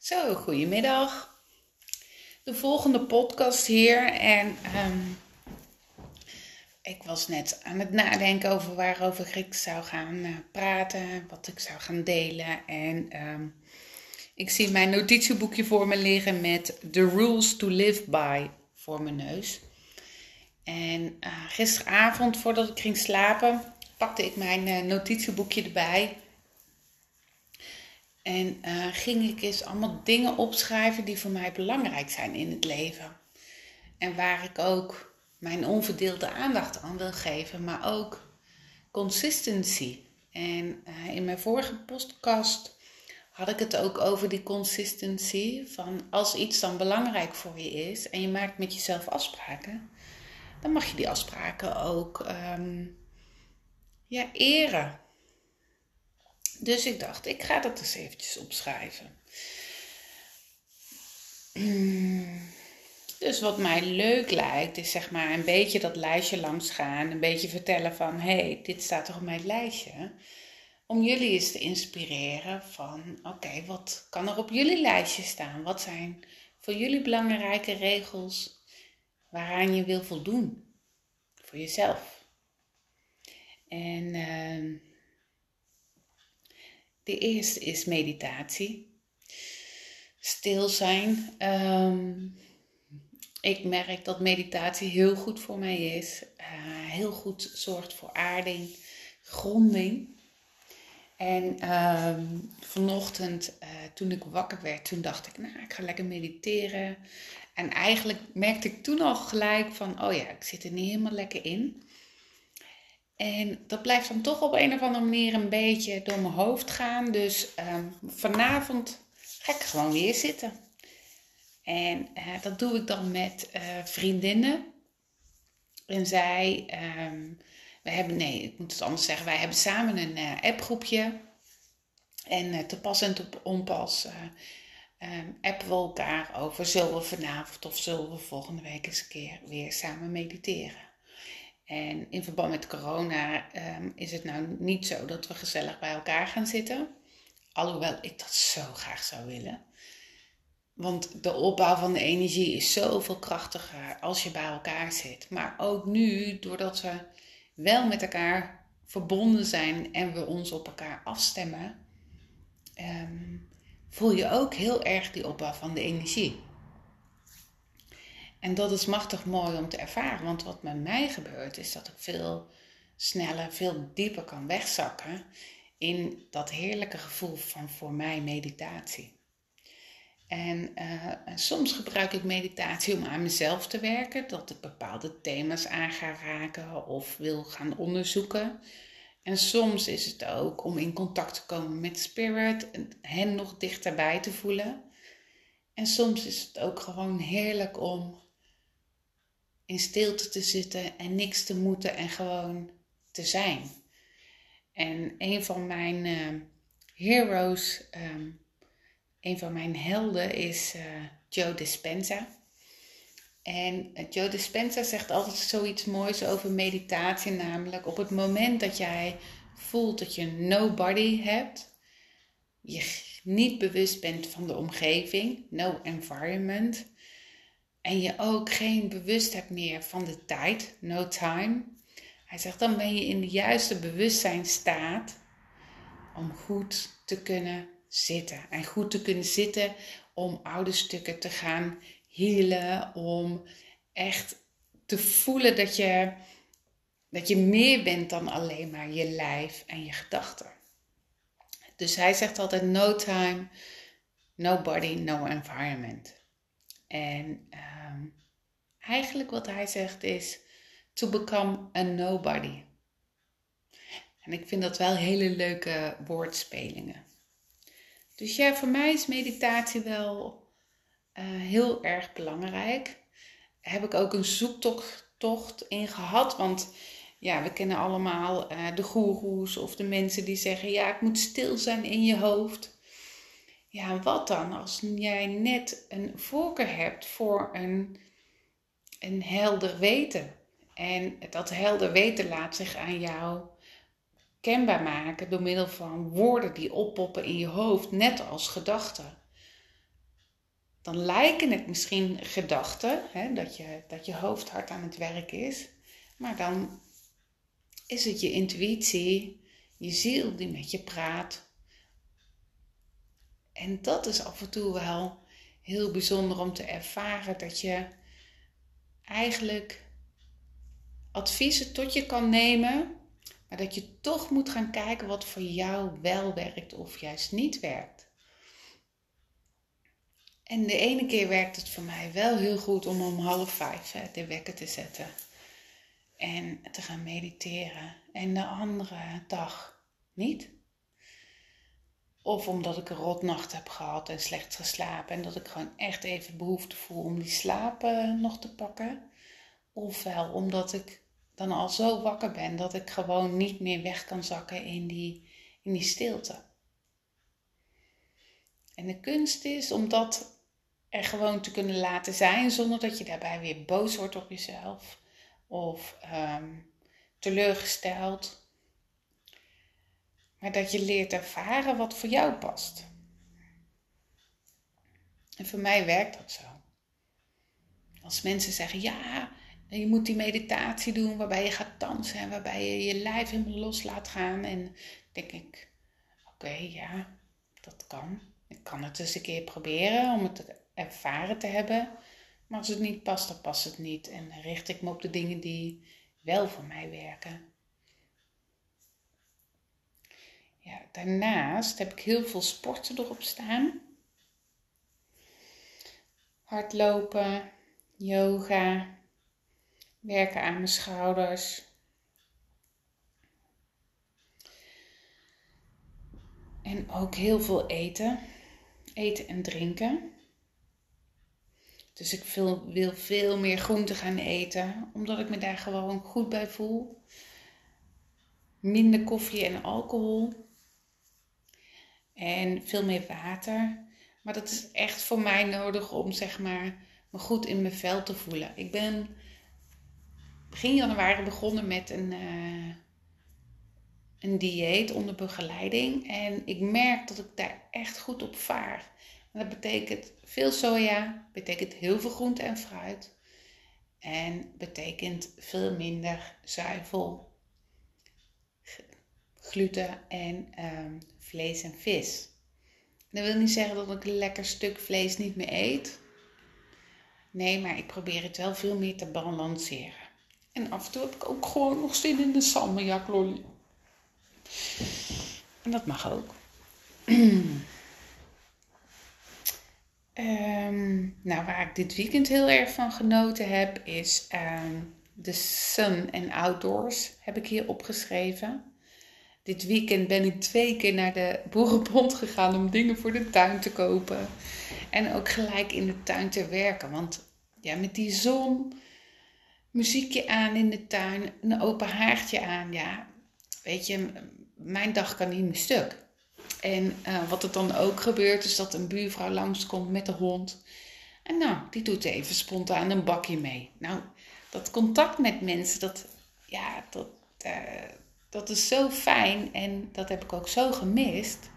Zo, goedemiddag. De volgende podcast hier. En ehm, ik was net aan het nadenken over waarover ik zou gaan eh, praten, wat ik zou gaan delen. En ehm, ik zie mijn notitieboekje voor me liggen met The Rules to Live By voor mijn neus. En uh, gisteravond, voordat ik ging slapen, pakte ik mijn uh, notitieboekje erbij. En uh, ging ik eens allemaal dingen opschrijven die voor mij belangrijk zijn in het leven. En waar ik ook mijn onverdeelde aandacht aan wil geven, maar ook consistency. En uh, in mijn vorige podcast had ik het ook over die consistency. Van als iets dan belangrijk voor je is en je maakt met jezelf afspraken, dan mag je die afspraken ook um, ja, eren. Dus ik dacht, ik ga dat eens eventjes opschrijven. Dus wat mij leuk lijkt, is zeg maar een beetje dat lijstje langs gaan. Een beetje vertellen van, hé, hey, dit staat toch op mijn lijstje. Om jullie eens te inspireren van, oké, wat kan er op jullie lijstje staan? Wat zijn voor jullie belangrijke regels waaraan je wil voldoen? Voor jezelf. En... Uh, de eerste is meditatie. Stil zijn. Ehm, ik merk dat meditatie heel goed voor mij is. Uh, heel goed zorgt voor aarding, gronding. En um, vanochtend, uh, toen ik wakker werd, toen dacht ik, nou, ik ga lekker mediteren. En eigenlijk merkte ik toen al gelijk van, oh ja, ik zit er niet helemaal lekker in. En dat blijft dan toch op een of andere manier een beetje door mijn hoofd gaan. Dus um, vanavond ga ik gewoon weer zitten. En uh, dat doe ik dan met uh, vriendinnen. En zij, um, we hebben, nee, ik moet het anders zeggen, wij hebben samen een uh, appgroepje. En te pas en te onpas um, appen we elkaar over, zullen we vanavond of zullen we volgende week eens een keer weer samen mediteren. En in verband met corona um, is het nou niet zo dat we gezellig bij elkaar gaan zitten. Alhoewel ik dat zo graag zou willen. Want de opbouw van de energie is zoveel krachtiger als je bij elkaar zit. Maar ook nu, doordat we wel met elkaar verbonden zijn en we ons op elkaar afstemmen, um, voel je ook heel erg die opbouw van de energie. En dat is machtig mooi om te ervaren, want wat met mij gebeurt is dat ik veel sneller, veel dieper kan wegzakken in dat heerlijke gevoel van voor mij meditatie. En uh, soms gebruik ik meditatie om aan mezelf te werken, dat ik bepaalde thema's aan ga raken of wil gaan onderzoeken. En soms is het ook om in contact te komen met spirit en hen nog dichterbij te voelen. En soms is het ook gewoon heerlijk om in stilte te zitten en niks te moeten en gewoon te zijn. En een van mijn uh, heroes, um, een van mijn helden is uh, Joe Dispenza. En uh, Joe Dispenza zegt altijd zoiets moois over meditatie, namelijk op het moment dat jij voelt dat je nobody hebt, je niet bewust bent van de omgeving, no environment, en je ook geen bewust hebt meer van de tijd, no time. Hij zegt, dan ben je in de juiste bewustzijnstaat om goed te kunnen zitten. En goed te kunnen zitten om oude stukken te gaan healen, om echt te voelen dat je, dat je meer bent dan alleen maar je lijf en je gedachten. Dus hij zegt altijd no time, no body, no environment. En um, eigenlijk wat hij zegt is to become a nobody. En ik vind dat wel hele leuke woordspelingen. Dus ja, voor mij is meditatie wel uh, heel erg belangrijk. Heb ik ook een zoektocht in gehad, want ja, we kennen allemaal uh, de goeroes of de mensen die zeggen: ja, ik moet stil zijn in je hoofd. Ja, wat dan als jij net een voorkeur hebt voor een, een helder weten? En dat helder weten laat zich aan jou kenbaar maken door middel van woorden die oppoppen in je hoofd, net als gedachten. dan lijken het misschien gedachten, hè, dat, je, dat je hoofd hard aan het werk is. Maar dan is het je intuïtie, je ziel die met je praat. En dat is af en toe wel heel bijzonder om te ervaren dat je eigenlijk adviezen tot je kan nemen, maar dat je toch moet gaan kijken wat voor jou wel werkt of juist niet werkt. En de ene keer werkt het voor mij wel heel goed om om half vijf hè, de wekker te zetten en te gaan mediteren. En de andere dag niet. Of omdat ik een rotnacht heb gehad en slecht geslapen en dat ik gewoon echt even behoefte voel om die slaap nog te pakken. Ofwel omdat ik dan al zo wakker ben dat ik gewoon niet meer weg kan zakken in die, in die stilte. En de kunst is om dat er gewoon te kunnen laten zijn zonder dat je daarbij weer boos wordt op jezelf of um, teleurgesteld. Maar dat je leert ervaren wat voor jou past. En voor mij werkt dat zo. Als mensen zeggen, ja, je moet die meditatie doen waarbij je gaat dansen en waarbij je je lijf helemaal los laat gaan. En denk ik, oké, ja, dat kan. Ik kan het eens een keer proberen om het ervaren te hebben. Maar als het niet past, dan past het niet. En richt ik me op de dingen die wel voor mij werken. Ja, daarnaast heb ik heel veel sporten erop staan. Hardlopen, yoga, werken aan mijn schouders. En ook heel veel eten. Eten en drinken. Dus ik wil veel meer groente gaan eten, omdat ik me daar gewoon goed bij voel. Minder koffie en alcohol. En veel meer water. Maar dat is echt voor mij nodig om zeg maar me goed in mijn vel te voelen. Ik ben begin januari begonnen met een, uh, een dieet onder begeleiding. En ik merk dat ik daar echt goed op vaar. Dat betekent veel soja, betekent heel veel groente en fruit. En betekent veel minder zuivel, gluten en um, vlees en vis. Dat wil niet zeggen dat ik een lekker stuk vlees niet meer eet. Nee, maar ik probeer het wel veel meer te balanceren. En af en toe heb ik ook gewoon nog zin in de salmiak lolly. En dat mag ook. Um, nou, waar ik dit weekend heel erg van genoten heb, is um, de sun en outdoors heb ik hier opgeschreven. Dit weekend ben ik twee keer naar de boerenbond gegaan om dingen voor de tuin te kopen. En ook gelijk in de tuin te werken. Want ja, met die zon, muziekje aan in de tuin, een open haartje aan. Ja, weet je, mijn dag kan niet meer stuk. En uh, wat er dan ook gebeurt, is dat een buurvrouw langskomt met de hond. En nou, die doet even spontaan een bakje mee. Nou, dat contact met mensen, dat, ja, dat, uh, dat is zo fijn. En dat heb ik ook zo gemist.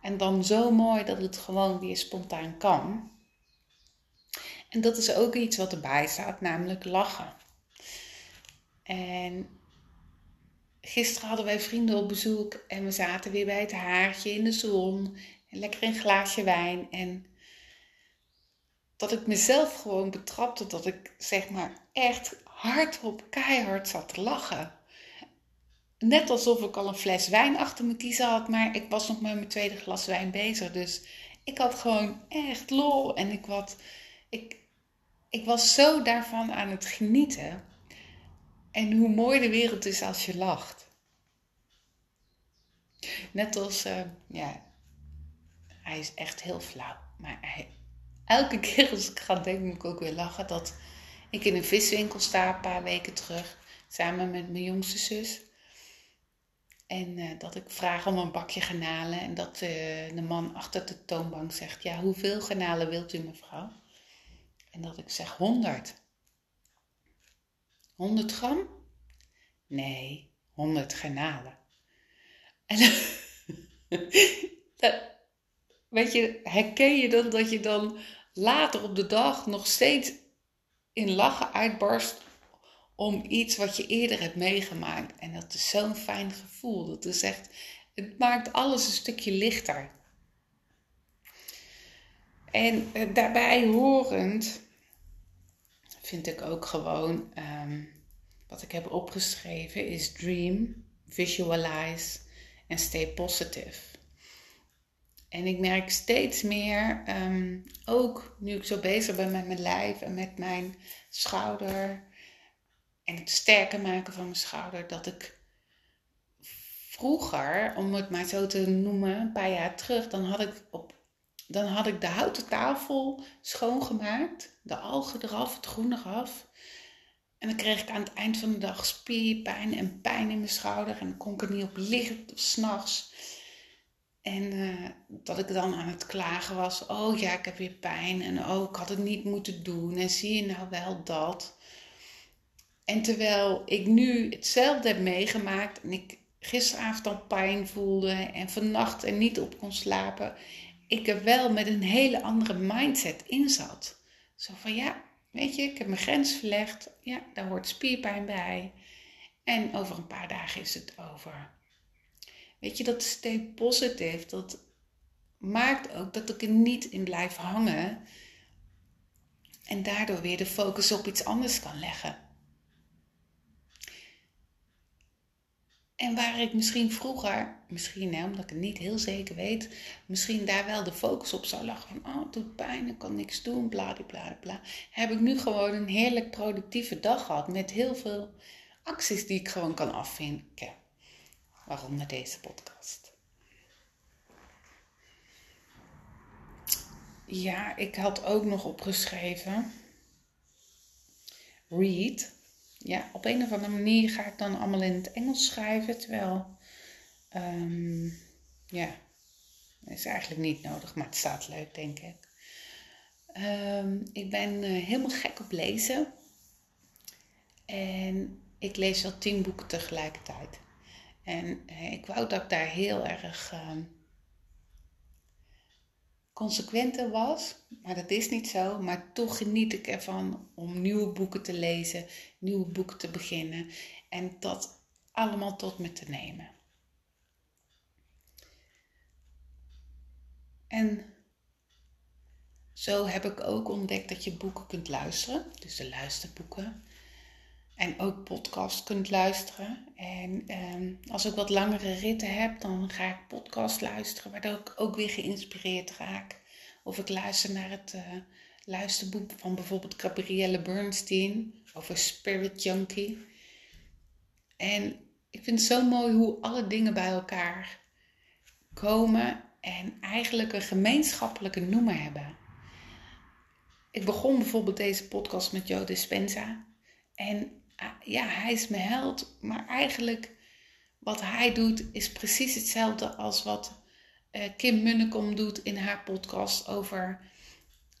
En dan zo mooi dat het gewoon weer spontaan kan. En dat is ook iets wat erbij staat, namelijk lachen. En gisteren hadden wij vrienden op bezoek en we zaten weer bij het haartje in de zon. En lekker een glaasje wijn. En dat ik mezelf gewoon betrapte dat ik zeg maar echt hardop keihard zat te lachen. Net alsof ik al een fles wijn achter me kiezen had, maar ik was nog met mijn tweede glas wijn bezig. Dus ik had gewoon echt lol en ik, ik, ik was zo daarvan aan het genieten. En hoe mooi de wereld is als je lacht. Net als, uh, ja, hij is echt heel flauw. Maar elke keer als ik ga denken, moet ik ook weer lachen. Dat ik in een viswinkel sta een paar weken terug. Samen met mijn jongste zus. En uh, dat ik vraag om een bakje garnalen. En dat uh, de man achter de toonbank zegt: Ja, hoeveel garnalen wilt u, mevrouw? En dat ik zeg: 100. 100 gram? Nee, 100 granalen. En weet je, herken je dan dat je dan later op de dag nog steeds in lachen uitbarst om iets wat je eerder hebt meegemaakt. En dat is zo'n fijn gevoel. Dat is echt, het maakt alles een stukje lichter. En eh, daarbij horend vind ik ook gewoon, um, wat ik heb opgeschreven, is dream, visualize en stay positive. En ik merk steeds meer, um, ook nu ik zo bezig ben met mijn lijf en met mijn schouder het sterker maken van mijn schouder, dat ik vroeger, om het maar zo te noemen, een paar jaar terug, dan had ik, op, dan had ik de houten tafel schoongemaakt, de algen eraf, het groen eraf. En dan kreeg ik aan het eind van de dag spierpijn en pijn in mijn schouder. En dan kon ik er niet op liggen, s'nachts. En uh, dat ik dan aan het klagen was. Oh ja, ik heb weer pijn. En oh, ik had het niet moeten doen. En zie je nou wel dat. En terwijl ik nu hetzelfde heb meegemaakt. En ik gisteravond al pijn voelde. En vannacht er niet op kon slapen. Ik er wel met een hele andere mindset in zat. Zo van ja, weet je, ik heb mijn grens verlegd. Ja, daar hoort spierpijn bij. En over een paar dagen is het over. Weet je, dat stay positive, dat maakt ook dat ik er niet in blijf hangen. En daardoor weer de focus op iets anders kan leggen. En waar ik misschien vroeger, misschien hè, omdat ik het niet heel zeker weet, misschien daar wel de focus op zou leggen van, oh het doet pijn, ik kan niks doen, bla bla bla, heb ik nu gewoon een heerlijk productieve dag gehad met heel veel acties die ik gewoon kan afvinken. Waaronder deze podcast. Ja, ik had ook nog opgeschreven. Read. Ja, op een of andere manier ga ik dan allemaal in het Engels schrijven. Terwijl, um, ja, is eigenlijk niet nodig, maar het staat leuk, denk ik. Um, ik ben uh, helemaal gek op lezen. En ik lees al tien boeken tegelijkertijd. En eh, ik wou dat ik daar heel erg uh, consequenter was, maar dat is niet zo. Maar toch geniet ik ervan om nieuwe boeken te lezen, nieuwe boeken te beginnen en dat allemaal tot me te nemen. En zo heb ik ook ontdekt dat je boeken kunt luisteren, dus de luisterboeken. En ook podcast kunt luisteren. En um, als ik wat langere ritten heb, dan ga ik podcast luisteren, waardoor ik ook weer geïnspireerd raak. Of ik luister naar het uh, luisterboek van bijvoorbeeld Gabrielle Bernstein over Spirit Junkie. En ik vind het zo mooi hoe alle dingen bij elkaar komen en eigenlijk een gemeenschappelijke noemer hebben. Ik begon bijvoorbeeld deze podcast met Joe Dispenza. En ja, hij is mijn held. Maar eigenlijk wat hij doet is precies hetzelfde als wat uh, Kim Munnekom doet in haar podcast over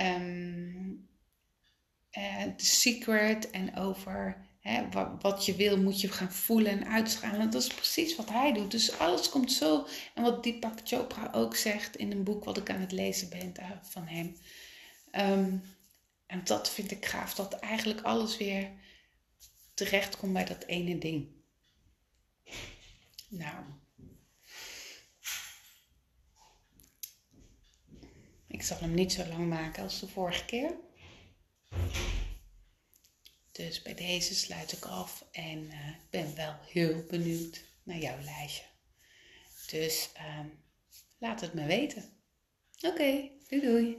um, The Secret en over hè, wat, je wil moet je gaan voelen en uitschalen. Dat is precies wat hij doet. Dus alles komt zo. En wat Deepak Chopra ook zegt in een boek wat ik aan het lezen ben uh, van hem. Um, en dat vind ik gaaf, dat eigenlijk alles weer terecht komt bij dat ene ding. Nou. Ik zal hem niet zo lang maken als de vorige keer. Dus bij deze sluit ik af en uh, ben wel heel benieuwd naar jouw lijstje. Dus uh, laat het me weten. Oké, okay, doei doei.